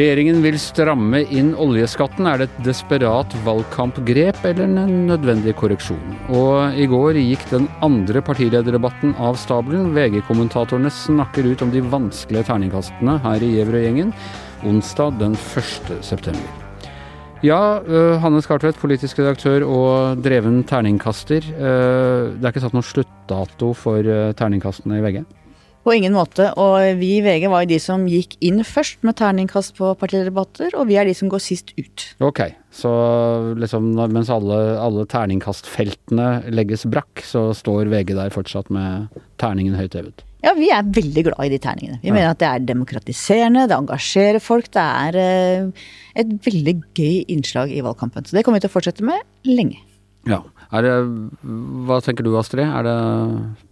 Regjeringen vil stramme inn oljeskatten. Er det et desperat valgkampgrep eller en nødvendig korreksjon? Og i går gikk den andre partilederdebatten av stabelen. VG-kommentatorene snakker ut om de vanskelige terningkastene her i Gjevrøy-gjengen onsdag den 1. september. Ja, Hanne Skartvedt, politisk redaktør og dreven terningkaster. Det er ikke satt noen sluttdato for terningkastene i VG? På ingen måte. Og vi i VG var jo de som gikk inn først med terningkast på partidebatter, og vi er de som går sist ut. Ok, så liksom mens alle, alle terningkastfeltene legges brakk, så står VG der fortsatt med terningen høyt hevet? Ja, vi er veldig glad i de terningene. Vi ja. mener at det er demokratiserende, det engasjerer folk. Det er eh, et veldig gøy innslag i valgkampen. Så det kommer vi til å fortsette med lenge. Ja. Det, hva tenker du Astrid? Det,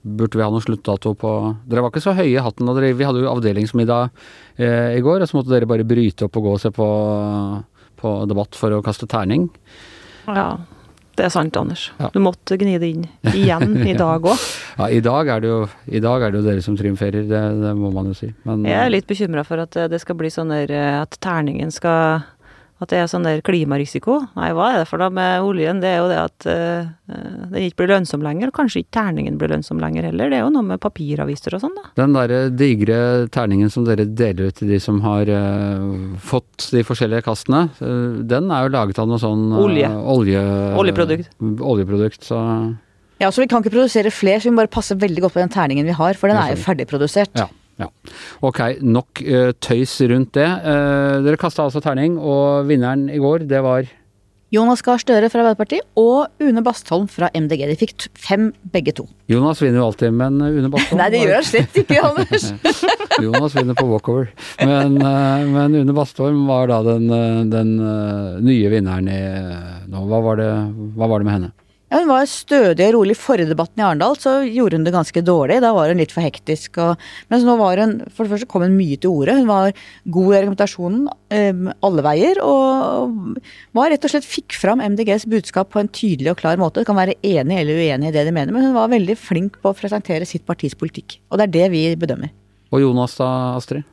burde vi ha noen sluttdato på Dere var ikke så høye i hatten dere Vi hadde jo avdelingsmiddag eh, i går, og så måtte dere bare bryte opp og gå og se på, på debatt for å kaste terning. Ja. Det er sant, Anders. Ja. Du måtte gni det inn igjen i dag òg. ja, i dag, er det jo, i dag er det jo dere som triumferer, det, det må man jo si. Men, jeg er litt bekymra for at det skal bli sånn at terningen skal at det er sånn der klimarisiko. Nei, hva er det for da med oljen? Det er jo det at uh, den ikke blir lønnsom lenger. Og kanskje ikke terningen blir lønnsom lenger heller. Det er jo noe med papiraviser og sånn, da. Den derre digre terningen som dere deler ut til de som har uh, fått de forskjellige kastene, uh, den er jo laget av noe sånn Olje. olje oljeprodukt. Oljeprodukt, så Ja, så vi kan ikke produsere flere, så vi må bare passe veldig godt på den terningen vi har, for den er jo ferdigprodusert. Ja. Ja. Ok, nok uh, tøys rundt det. Uh, dere kasta altså terning, og vinneren i går, det var Jonas Gahr Støre fra Arbeiderpartiet og Une Bastholm fra MDG. De fikk fem begge to. Jonas vinner jo alltid, men Une Bastholm Nei, det gjør han slett ikke, Anders. Jonas vinner på walkover. Men, men Une Bastholm var da den, den nye vinneren i nå. Hva var, det, hva var det med henne? Ja, Hun var stødig og rolig. Forrige debatten i Arendal så gjorde hun det ganske dårlig. Da var hun litt for hektisk. Og, mens nå var hun For det første kom hun mye til orde. Hun var god i argumentasjonen um, alle veier. Og var rett og slett fikk fram MDGs budskap på en tydelig og klar måte. Du kan være enig eller uenig i det de mener, men hun var veldig flink på å presentere sitt partis politikk. Og det er det vi bedømmer. Og Jonas da, Astrid?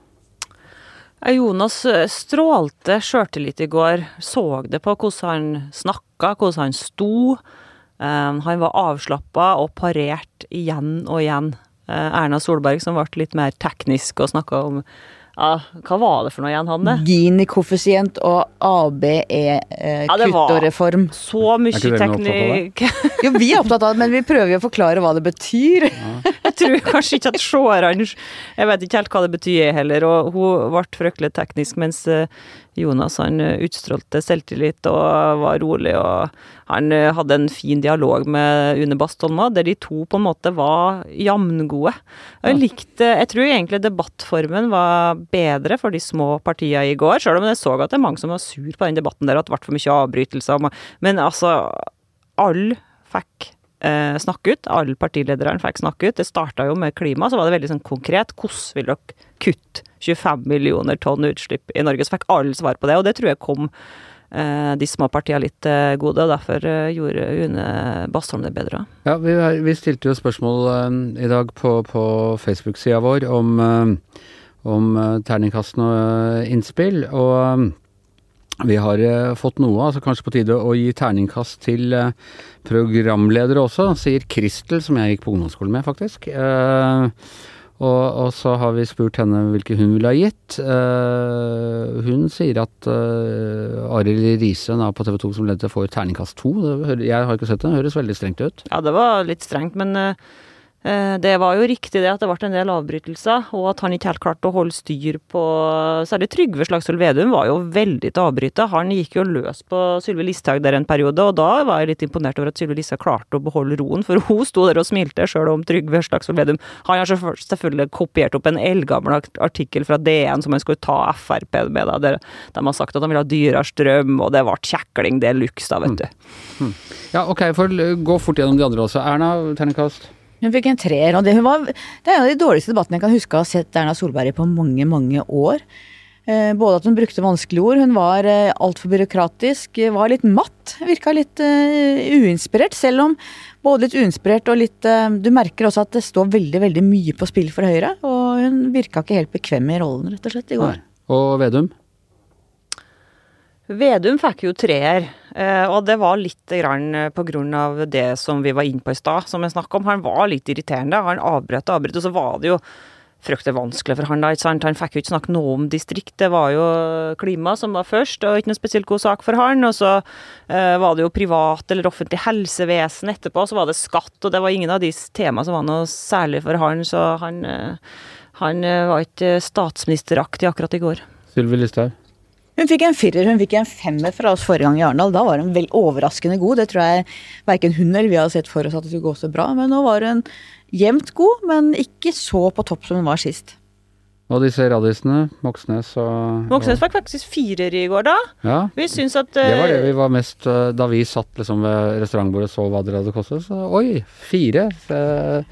Jonas eh, strålte sjøltillit i går. Så det på hvordan han snakka, hvordan han sto. Um, han var avslappa og parert igjen og igjen. Uh, Erna Solberg, som ble litt mer teknisk og snakka om ja, Hva var det for noe igjen, Hanne? Gini-koeffisient og ABE-kutt-og-reform. Eh, så mye teknikk Jo, vi er opptatt av det, men vi prøver jo å forklare hva det betyr. Ja. jeg tror kanskje ikke at seerne Jeg vet ikke helt hva det betyr heller, og hun ble fryktelig teknisk, mens eh, Jonas han eh, utstrålte selvtillit og var rolig, og han eh, hadde en fin dialog med Une Bastholm der de to på en måte var jamngode. Jeg likte Jeg tror egentlig debattformen var bedre for de små partiene i går, sjøl om jeg så at det er mange som var sur på den debatten der, at det ble for mye avbrytelser. Men altså, alle fikk eh, snakke ut. Alle partilederne fikk snakke ut. Det starta jo med klima, så var det veldig sånn konkret. Hvordan vil dere kutte 25 millioner tonn utslipp i Norge? Så fikk alle svar på det, og det tror jeg kom eh, de små partiene litt eh, gode, og derfor eh, gjorde Une Bastholm det bedre. Ja, vi, vi stilte jo spørsmål eh, i dag på, på Facebook-sida vår om, eh, om terningkast og innspill, og vi har eh, fått noe, altså kanskje på tide å gi terningkast til eh, programledere også, sier Kristel, som jeg gikk på ungdomsskolen med, faktisk. Eh, og, og, så har vi spurt henne hvilke hun ville ha gitt. Uh, hun sier at uh, Arild Riise på TV 2 som leder får terningkast to. Jeg har ikke sett det, det høres veldig strengt ut. Ja, det var litt strengt, men Eh, det var jo riktig det at det ble en del avbrytelser, og at han ikke helt klarte å holde styr på Særlig Trygve Slagsvold Vedum var jo veldig til å avbryte. Han gikk jo løs på Sylvi Listhaug der en periode, og da var jeg litt imponert over at Sylvi Listhaug klarte å beholde roen, for hun sto der og smilte sjøl om Trygve Slagsvold Vedum. Han har selvfølgelig kopiert opp en eldgammel artikkel fra DN som han skulle ta Frp med, da, der de har sagt at han ville ha dyrere strøm, og det ble kjekling er luxe, da, vet mm. du. Mm. Mm. Ja, ok, for gå fort gjennom de andre også. Erna, terningkast? Hun fikk en treer. og det, var, det, er en av de dårligste debattene jeg kan huske å ha sett Erna Solberg i på mange, mange år. Eh, både at hun brukte vanskelige ord, hun var eh, altfor byråkratisk, var litt matt. Virka litt uh, uinspirert, selv om både litt uinspirert og litt uh, Du merker også at det står veldig, veldig mye på spill for Høyre, og hun virka ikke helt bekvem i rollen, rett og slett, i går. Nei. Og Vedum? Vedum fikk jo treer, eh, og det var litt grann grunn av det som vi var inne på i stad, som jeg snakka om. Han var litt irriterende. Han avbrøt og avbrøt, og så var det jo fryktelig vanskelig for han da, ikke sant. Han fikk jo ikke snakke noe om distrikt, det var jo klima som var først, og ikke noe spesielt god sak for han. Og så eh, var det jo privat eller offentlig helsevesen etterpå, så var det skatt, og det var ingen av de temaene som var noe særlig for han, så han, eh, han eh, var ikke statsministeraktig akkurat i går. Sylvi Listhaug? Hun fikk en firer, hun fikk en femmer fra oss forrige gang i Arendal. Da var hun vel overraskende god. Det tror jeg verken hun eller vi hadde sett for oss at det skulle gå så bra. Men nå var hun jevnt god, men ikke så på topp som hun var sist. Og disse radisene, Moxnes og Moxnes fikk faktisk firer i går, da. Ja, Vi syns at det var det eh, vi var mest eh, Da vi satt liksom ved restaurantbordet og så hva dere hadde kostet, så oi, fire. Eh,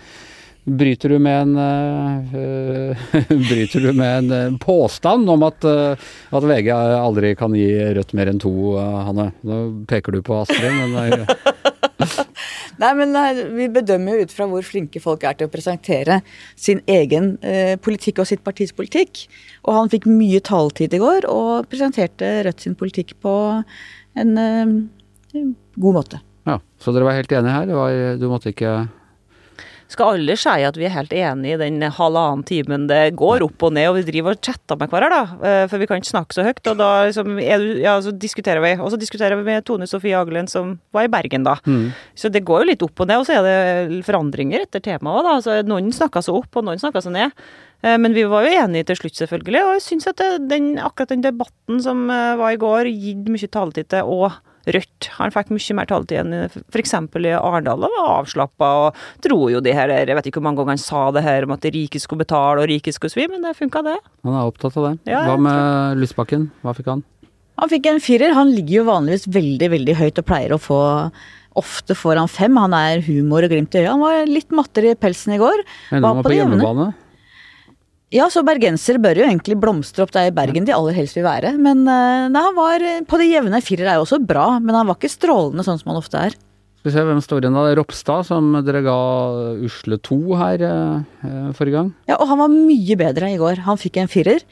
Bryter du med en eh, Bryter du med en eh, påstand om at, eh, at VG aldri kan gi rødt mer enn to, Hanne? Nå peker du på Astrid, men eh, Nei, men vi bedømmer jo ut fra hvor flinke folk er til å presentere sin egen eh, politikk og sitt partis politikk. Og han fikk mye taletid i går, og presenterte Rødt sin politikk på en god måte. ja. Så dere var helt enige her? Det var, du måtte ikke skal alle si at vi er helt enige i den halvannen timen det går opp og ned, og vi driver og chatter med hverandre, da. Eh, For vi kan ikke snakke så høyt. Og da liksom, er du, ja, så diskuterer vi. Og så diskuterer vi med Tone Sofie Aglen, som var i Bergen, da. mm. Så det går jo litt opp og ned, og så er det forandringer etter temaet òg, da. Så noen snakker seg opp, og noen snakker seg ned. Eh, Men vi var jo enige til slutt, selvfølgelig. Og jeg syns at den, akkurat den debatten som eh, var i går, gitt mye taletid til og Rødt. Han fikk mye mer taletid enn f.eks. i Arendal, og var avslappa og dro jo de her Jeg vet ikke hvor mange ganger han sa det her om at de rike skulle betale og rike skulle svi, men det funka, det. Han er opptatt av det. Ja, Hva med Lysbakken? Hva fikk han? Han fikk en firer. Han ligger jo vanligvis veldig, veldig høyt og pleier å få Ofte får han fem. Han er humor og glimt i øyet. Han var litt mattere i pelsen i går. Enda han var på på hjemmebane? Ja, så bergensere bør jo egentlig blomstre opp der i Bergen de aller helst vil være. Men eh, nei, han var eh, på det jevne. Firer er jo også bra, men han var ikke strålende sånn som han ofte er. Skal vi se hvem står igjen da. Ropstad, som dere ga usle to her eh, eh, forrige gang. Ja, og han var mye bedre i går. Han fikk en firer.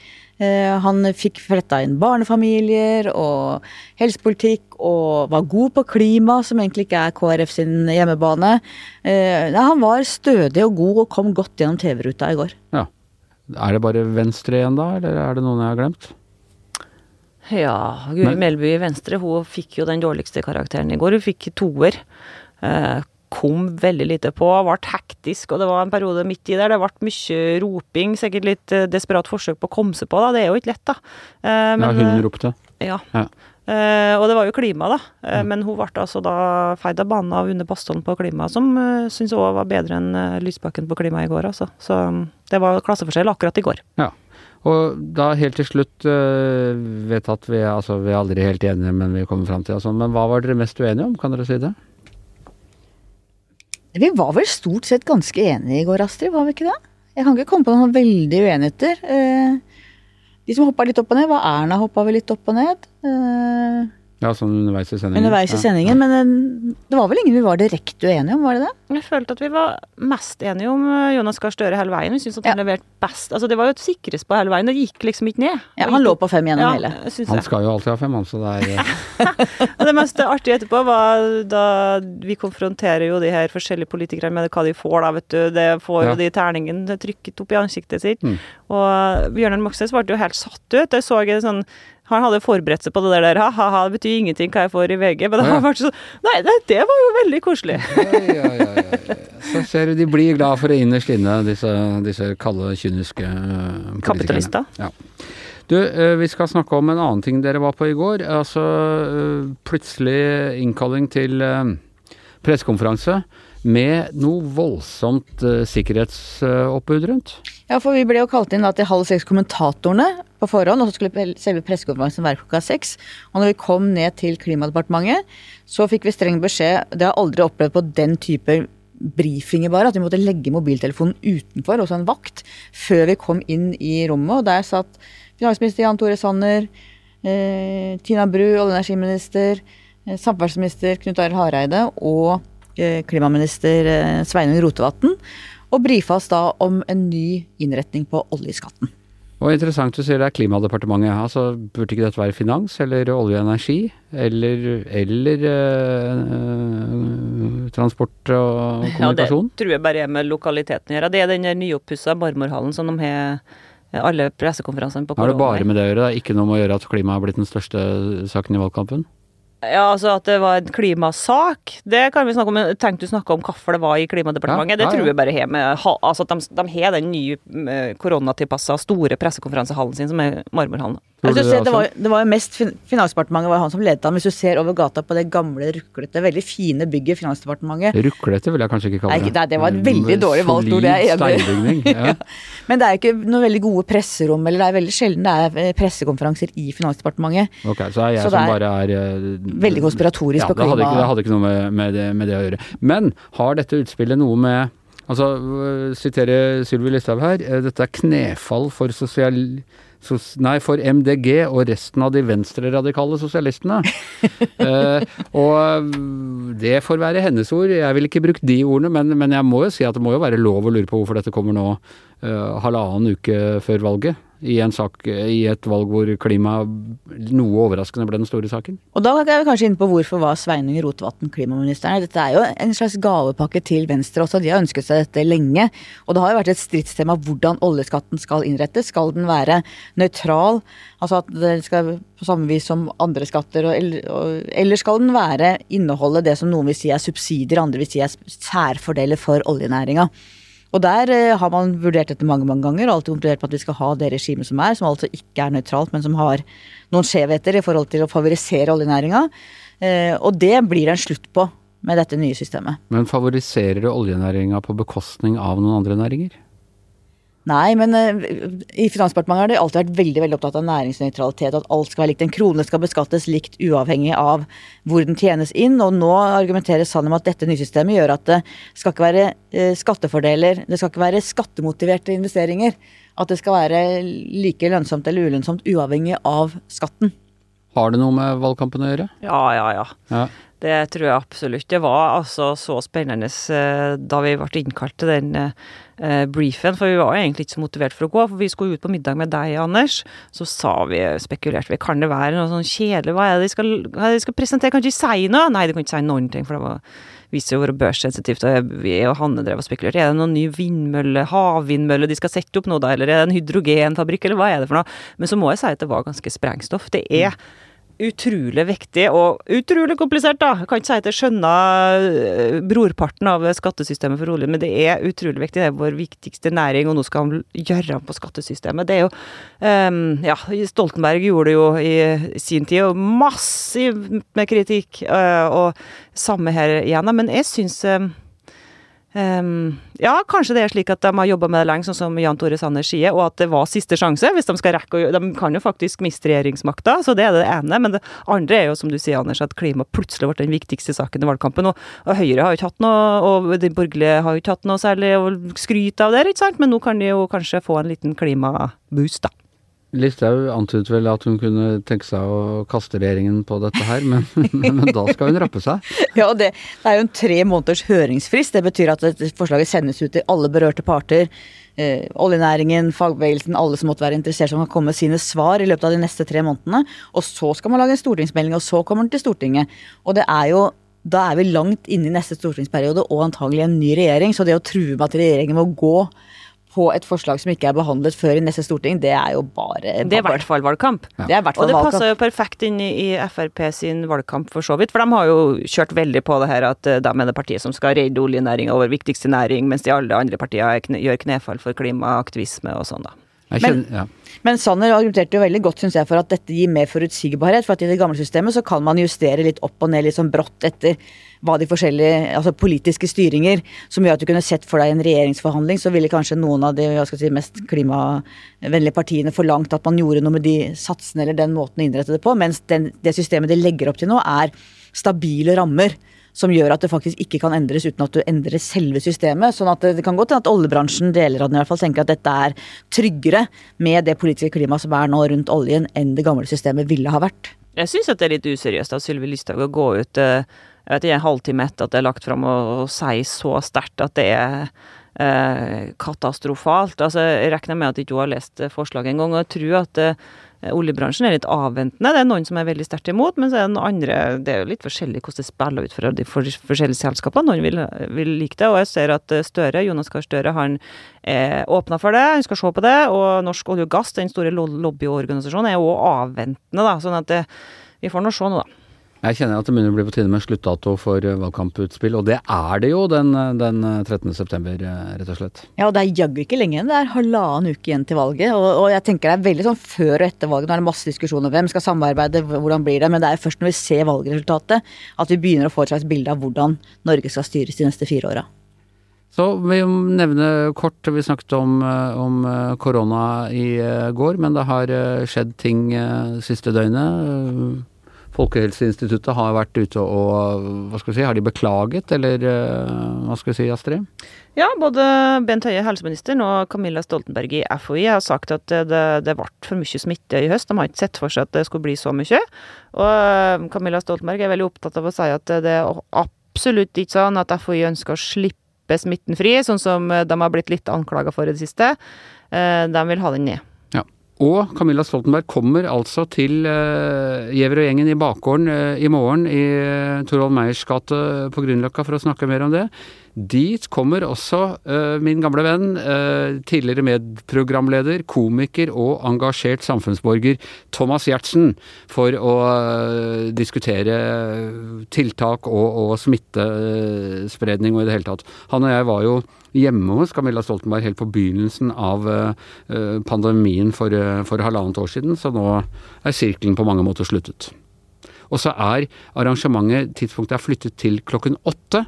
Eh, han fikk fletta inn barnefamilier og helsepolitikk og var god på klima, som egentlig ikke er KrF sin hjemmebane. Eh, nei, han var stødig og god og kom godt gjennom TV-ruta i går. Ja. Er det bare Venstre igjen da, eller er det noen jeg har glemt? Ja, Guri Melby i Venstre, hun fikk jo den dårligste karakteren i går. Hun fikk toer. Eh, kom veldig lite på, ble hektisk, og det var en periode midt i der. Det ble mye roping, sikkert litt eh, desperat forsøk på å komme seg på, da. Det er jo ikke lett, da. Eh, ja, hun ropte. Ja. Ja. Eh, og det var jo klima, da. Eh, Mm. Men hun ble altså da feid av banen av Une Bastholm på klima, som uh, syns òg var bedre enn uh, Lysbakken på klima i går, altså. Så um, det var klasseforskjell akkurat i går. Ja. Og da helt til slutt eh, vet at vi, altså, vi er aldri helt enige, men vi kommer fram til det. Altså. Men hva var dere mest uenige om, kan dere si det? Vi var vel stort sett ganske enige i går, Astrid, var vi ikke det? Jeg kan ikke komme på noen veldig uenigheter. Eh, De som hoppa litt opp og ned, var Erna hoppa vel litt opp og ned. Eh, Ja, sånn underveis i sendingen. Underveis i Ja. sendingen, men eh, det var vel ingen vi var direkte uenige om, var det det? Jeg følte at vi var mest enige om uh, Jonas Gahr Støre hele veien. Vi syntes at han Ja. leverte best. Altså, det var jo et sikrest på hele veien. Det gikk liksom ikke ned. Ja, han lå på fem gjennom ja, hele. Han jeg. skal jo alltid ha fem, han, så det er eh, Og det mest artige etterpå var da vi konfronterer jo de her forskjellige politikerne med hva de får, da, vet du. Det får Ja. jo de terningene trykket opp i ansiktet sitt. Mm. Og Bjørnar Moxnes ble jo helt satt ut. Jeg så jeg sånn han hadde forberedt seg på det der, ha-ha, det betyr ingenting hva jeg får i VG. Men det, Ja. var sånn, nei, det, det var jo veldig koselig. ja, ja, ja. Så ser du, de blir glad for det innerst inne, disse, disse kalde, kyniske eh, politikerne. Kapitalister. Ja. Du, eh, vi skal snakke om en annen ting dere var på i går. Altså eh, plutselig innkalling til pressekonferanse med noe voldsomt eh, sikkerhetsoppbud rundt. Ja, for vi ble jo kalt inn da til halv seks kommentatorene på forhånd, og så skulle selve pressekonferansen være klokka seks. Og når vi kom ned til Klimadepartementet, så fikk vi streng beskjed Det har jeg aldri opplevd på den type brifinger bare, at vi måtte legge mobiltelefonen utenfor, også en vakt, før vi kom inn i rommet. Og der satt finansminister Jan Tore Sanner, eh, Tina Bru, olje- og energiminister, eh, samferdselsminister Knut Arild Hareide og klimaminister eh, Sveinung Rotevatn og brifa oss da om en ny innretning på oljeskatten. Og interessant du sier det er Klimadepartementet. Altså, Burde ikke dette være finans eller olje og energi? Eller, eller eh, transport og kommunikasjon? Ja, det tror jeg bare er med lokaliteten å gjøre. Det er den nyoppussa marmorhallen som de har alle pressekonferansene på korona. Har det bare med det å gjøre? Det er ikke noe med å gjøre at klima har blitt den største saken i valgkampen? Ja, altså At det var en klimasak, det kan vi snakke om. Tenk du snakke om hvorfor det var i Klimadepartementet? Ja, det ja. Tror jeg bare har med altså at de, de har den nye eh, koronatilpassa store pressekonferansehallen sin, som er Marmorhallen. Altså, det, det, var, det var jo mest Finansdepartementet var han som ledet an. Hvis du ser over gata på det gamle, ruklete, veldig fine bygget Finansdepartementet Ruklete vil jeg kanskje ikke kalle det. Nei, det var et veldig dårlig valgt ord, det er enig i. Ja. Men det er jo ikke noe veldig gode presserom, eller det er veldig sjelden det er eh, pressekonferanser i Finansdepartementet. Ok, Så er jeg så som er bare er uh, Veldig konspiratorisk ja, på klima. Det hadde ikke, det hadde ikke noe med, med, det, med det å gjøre. Men har dette utspillet noe med Altså, sitere Sylvi Listhaug her. Dette er knefall for sosial Nei, for MDG og resten av de venstreradikale sosialistene. eh, og det får være hennes ord. Jeg vil ikke brukt de ordene, men, men, jeg må jo si at det må jo være lov å lure på hvorfor dette kommer nå eh, halvannen uke før valget i sak i et valg hvor klima noe overraskende ble den store saken. Og da er vi kanskje inne på hvorfor var Sveinung Rotevatn klimaministeren. Dette er jo en slags gavepakke til Venstre også, de har ønsket seg dette lenge. Og det har jo vært et stridstema hvordan oljeskatten skal innrettes. Skal den være nøytral, altså at det skal på samme vis som andre skatter, eller skal den være inneholde det som noen vil si er subsidier, andre vil si er særfordeler for oljenæringa. Og der eh, har man vurdert dette mange mange ganger, og alltid konkludert på at vi skal ha det regimet som er, som altså ikke er nøytralt, men som har noen skjevheter i forhold til å favorisere oljenæringa. Eh, og det blir det en slutt på med dette nye systemet. Men favoriserer det oljenæringa på bekostning av noen andre næringer? Nei, men uh, i Finansdepartementet har de alltid vært veldig veldig opptatt av næringsnøytralitet. At alt skal være likt. En krone skal beskattes likt uavhengig av hvor den tjenes inn. Og nå argumenterer Sanne med at dette nysystemet gjør at det skal ikke være uh, skattefordeler. Det skal ikke være skattemotiverte investeringer. At det skal være like lønnsomt eller ulønnsomt uavhengig av skatten. Har det noe med valgkampen å gjøre? Ja, ja, ja. ja. Det tror jeg absolutt. Det var altså så spennende uh, da vi ble innkalt til den eh, briefen, for vi var egentlig ikke så motivert for å gå. For vi skulle ut på middag med deg, Anders. Så sa vi, spekulerte vi, kan det være noe sånn kjedelig? Hva er det de skal, hva er det de skal presentere? Kan ikke si noe? Nei, de kan ikke si noen ting, for det var viser jo være børssensitivt. Vi og Hanne drev og spekulerte. Er det noen ny vindmølle, havvindmølle de skal sette opp nå, da? Eller er det en hydrogenfabrikk, eller hva er det for noe? Men så må jeg si at det var ganske sprengstoff. Det er utrolig viktig og utrolig komplisert, da. Jeg kan ikke si at jeg skjønner eh, brorparten av skattesystemet for olje, men det er utrolig viktig. Det er vår viktigste næring, og nå skal han gjøre om på skattesystemet. Det er jo um, Ja, Stoltenberg gjorde det jo i sin tid, og massiv med kritikk. Uh, og samme her igjen, men jeg syns um, ja, kanskje det er slik at de har jobba med det lenge, sånn som Jan Tore Sanner sier, og at det var siste sjanse, hvis de skal rekke å De kan jo faktisk miste regjeringsmakta, så det er det ene. Men det andre er jo, som du sier, Anders, at klima plutselig ble den viktigste saken i valgkampen. Og, og Høyre har jo ikke hatt noe, og de borgerlige har jo ikke hatt noe særlig å skryte av der, ikke sant? Men nå kan de jo kanskje få en liten klimaboost, da. Listhaug antydet vel at hun kunne tenke seg å kaste regjeringen på dette her, men, men da skal hun rappe seg. Ja, det, det, er jo en tre måneders høringsfrist. Det betyr at forslaget sendes ut til alle berørte parter. Eh, oljenæringen, fagbevegelsen, alle som måtte være interessert som kan komme med sine svar i løpet av de neste tre månedene. Og så skal man lage en stortingsmelding, og så kommer den til Stortinget. Og det er jo da er vi langt inne i neste stortingsperiode og antagelig en ny regjering. Så det å true med at regjeringen må gå på et forslag som ikke er behandlet før i neste storting, det er jo bare Det er i hvert fall valgkamp. Ja. Det og det valgkamp. passer jo perfekt inn i, Frp sin valgkamp, for så vidt. For de har jo kjørt veldig på det her at eh, de er det partiet som skal redde oljenæringa over viktigste næring, mens de alle andre partiene gjør knefall for klimaaktivisme og sånn, da. Men, ja. men Sanner argumenterte jo veldig godt synes jeg, for at dette gir mer forutsigbarhet. For at i det gamle systemet så kan man justere litt opp og ned litt sånn brått etter hva de forskjellige altså politiske styringer som gjør at du kunne sett for deg en regjeringsforhandling, så ville kanskje noen av de si, mest klimavennlige partiene forlangt at man gjorde noe med de satsene eller den måten å innrette det på. Mens den, det systemet de legger opp til nå, er stabile rammer som gjør at det faktisk ikke kan endres uten at du endrer selve systemet. sånn at det kan godt hende at oljebransjen, deler av den i hvert fall, tenker at dette er tryggere med det politiske klimaet som er nå rundt oljen, enn det gamle systemet ville ha vært. Jeg syns det er litt useriøst av Sylvi Listhaug å gå ut eh, jeg vet ikke, en halvtime etter at det er lagt fram, og, og si så sterkt at det er eh, katastrofalt. Altså, jeg regner med at ikke hun har lest forslaget engang, jeg tror at eh, oljebransjen er litt avventende. Det er noen som er veldig sterkt imot, men så er det andre Det er jo litt forskjellig hvordan det spiller ut for de forskjellige selskapene. Noen vil, vil, like det, og jeg ser at Støre, Jonas Gahr Støre han er åpna for det, han skal se på det. Og Norsk olje og gass, den store lobbyorganisasjonen, er òg avventende, da. Sånn at det, vi får nå se nå, da. Jeg kjenner at det begynner å bli på tide med sluttdato for eh, valgkamputspill, og det er det jo den, eh, den 13. Eh, september, rett og slett. Ja, og det er jaggu ikke lenge igjen. Det er halvannen uke igjen til valget. Og, og, jeg tenker det er veldig sånn før og etter valget. Nå er det masse diskusjoner. Hvem skal samarbeide, hvordan blir det? Men det er først når vi ser valgresultatet at vi begynner å få et slags bilde av hvordan Norge skal styres de neste fire åra. Så vi nevner kort, vi snakket om, om, korona i går, men det har skjedd ting siste døgnet. Folkehelseinstituttet har vært ute og hva skal vi si, har de beklaget, eller eh, hva skal vi si, Astrid? Ja, både Bent Høie, helseministeren, og Camilla Stoltenberg i FHI har sagt at det, det ble for mye smitte i høst. De har ikke sett for seg at det skulle bli så mye. Og eh, Camilla Stoltenberg er veldig opptatt av å si at det er absolutt ikke sånn at FHI ønsker å slippe smitten fri, sånn som de har blitt litt anklaga for i det siste. Eh, de vil ha den ned. Og Camilla Stoltenberg kommer altså til uh, Giæver og gjengen i bakgården uh, i morgen i uh, Torvald Meyers gate på Grünerløkka for å snakke mer om det. Dit kommer også min gamle venn, tidligere medprogramleder, komiker og engasjert samfunnsborger Thomas Giertsen for å diskutere tiltak og, og smittespredning og i det hele tatt. Han og jeg var jo hjemme hos Camilla Stoltenberg helt på begynnelsen av pandemien for, for halvannet år siden, så nå er sirkelen på mange måter sluttet. Og så er arrangementet Tidspunktet er flyttet til klokken åtte.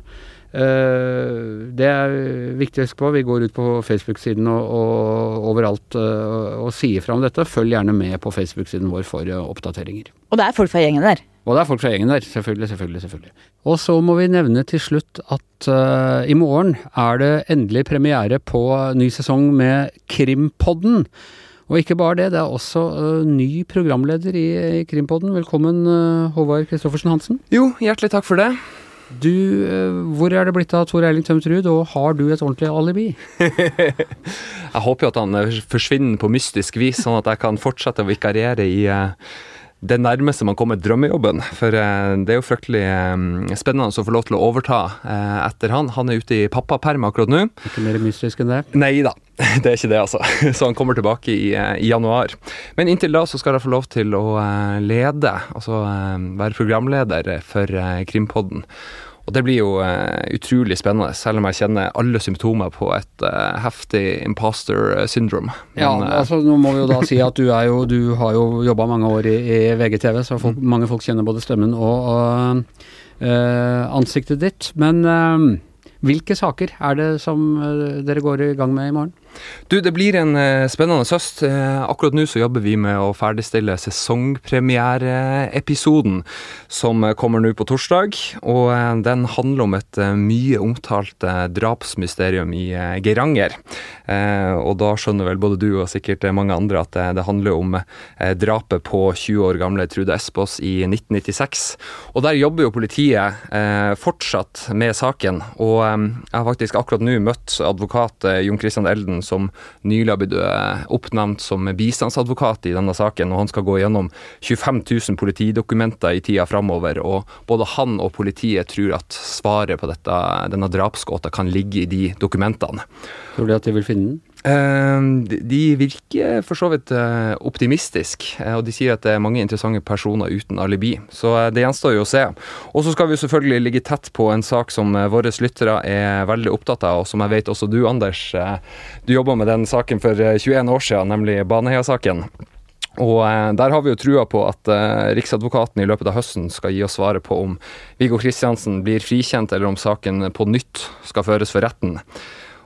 Eh, det er viktig å huske på. Vi går ut på Facebook-siden og, og, overalt og, og sier fra om dette. Følg gjerne med på Facebook-siden vår for oppdateringer. Og det er folk fra gjengen der? Og det er folk fra gjengen der. Selvfølgelig, selvfølgelig. selvfølgelig. Og så må vi nevne til slutt at uh, i morgen er det endelig premiere på ny sesong med Krimpodden. Og ikke bare det, det er også ny programleder i, i Krimpodden. Velkommen, Håvard Kristoffersen Hansen. Jo, hjertelig takk for det. Du, hvor er det blitt av Tor Eiling Tømt Ruud, og har du et ordentlig alibi? jeg håper jo at han forsvinner på mystisk vis, sånn at jeg kan fortsette å vikariere i uh, det nærmeste man kommer drømmejobben. For uh, det er jo fryktelig uh, spennende å få lov til å overta etter han. Han er ute i pappaperm akkurat nå. Ikke mer mystisk enn det? Nei da, det er ikke det, altså. Så han kommer tilbake i, i, januar. Men inntil da så skal jeg få lov til å lede, altså være programleder for Krimpodden. Og det blir jo uh, utrolig spennende, selv om jeg kjenner alle symptomer på et uh, heftig imposter syndrome. Men, ja, uh, altså nå må vi jo da si at du er jo Du har jo jobba mange år i, i VGTV, så folk, mm. mange folk kjenner både stemmen og, og ansiktet ditt. Men hvilke saker er det som dere går i gang med i morgen? Du, det blir en uh, spennende høst. Uh, akkurat nå så jobber vi med å ferdigstille sesongpremiereepisoden som uh, kommer nå på torsdag. Og den handler om et mye omtalt drapsmysterium i Geiranger. og da skjønner vel både du og sikkert mange andre at det handler om drapet på 20 år gamle Trude Espås i 1996. Og der jobber jo politiet fortsatt med saken. Og jeg har faktisk akkurat nå møtt advokat Jon Christian Elden som nylig har blitt eh, oppnevnt som bistandsadvokat i denne saken. og Han skal gå gjennom 25 000 politidokumenter i tida framover. Og både han og politiet tror at svaret på dette, denne drapsgåta kan ligge i de dokumentene. Tror du at de vil finne den? Ehm, de virker for så vidt eh, optimistiske, eh, og de sier at det er mange interessante personer uten alibi. Så eh, det gjenstår jo å se. Og så skal vi selvfølgelig ligge tett på en sak som våre lyttere er veldig opptatt av, og som jeg vet også du, Anders, du jobba med den saken for 21 år siden, nemlig Baneheia-saken. Og Der har vi jo trua på at Riksadvokaten i løpet av høsten skal gi oss svaret på om Viggo Kristiansen blir frikjent, eller om saken på nytt skal føres for retten.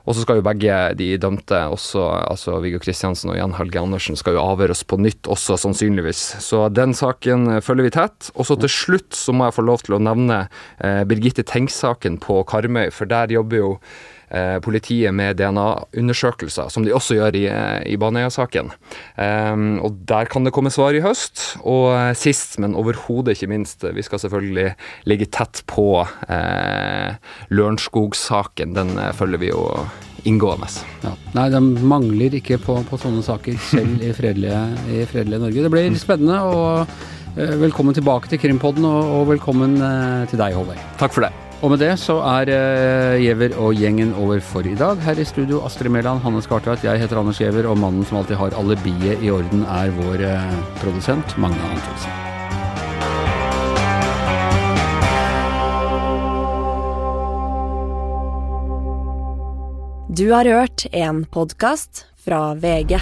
Og så skal jo begge de dømte, også altså Viggo Kristiansen og Jan Helge Andersen, skal jo avhøres på nytt også, sannsynligvis. Så den saken følger vi tett. Og så til slutt så må jeg få lov til å nevne eh, Birgitte Tengs-saken på Karmøy, for der jobber jo politiet med DNA-undersøkelser, som de også gjør i, eh, i Baneheia-saken. Um, og Der kan det komme svar i høst. Og sist, men overhodet ikke minst, vi skal selvfølgelig ligge tett på eh, Lørenskog-saken. Den følger vi jo inngående. Ja. Nei, de mangler ikke på, på sånne saker, selv i fredelige, i fredelige Norge. Det blir spennende, og eh, velkommen tilbake til Krimpodden, og, og velkommen eh, til deg, Håvard. Takk for det. Og med det så er uh, Giæver og gjengen over for i dag. Her i studio Astrid Mæland, Hanne Skartveit, jeg heter Anders Giæver, og mannen som alltid har alibiet i orden, er vår uh, produsent Magne Antonsen. Du har hørt en podkast fra VG.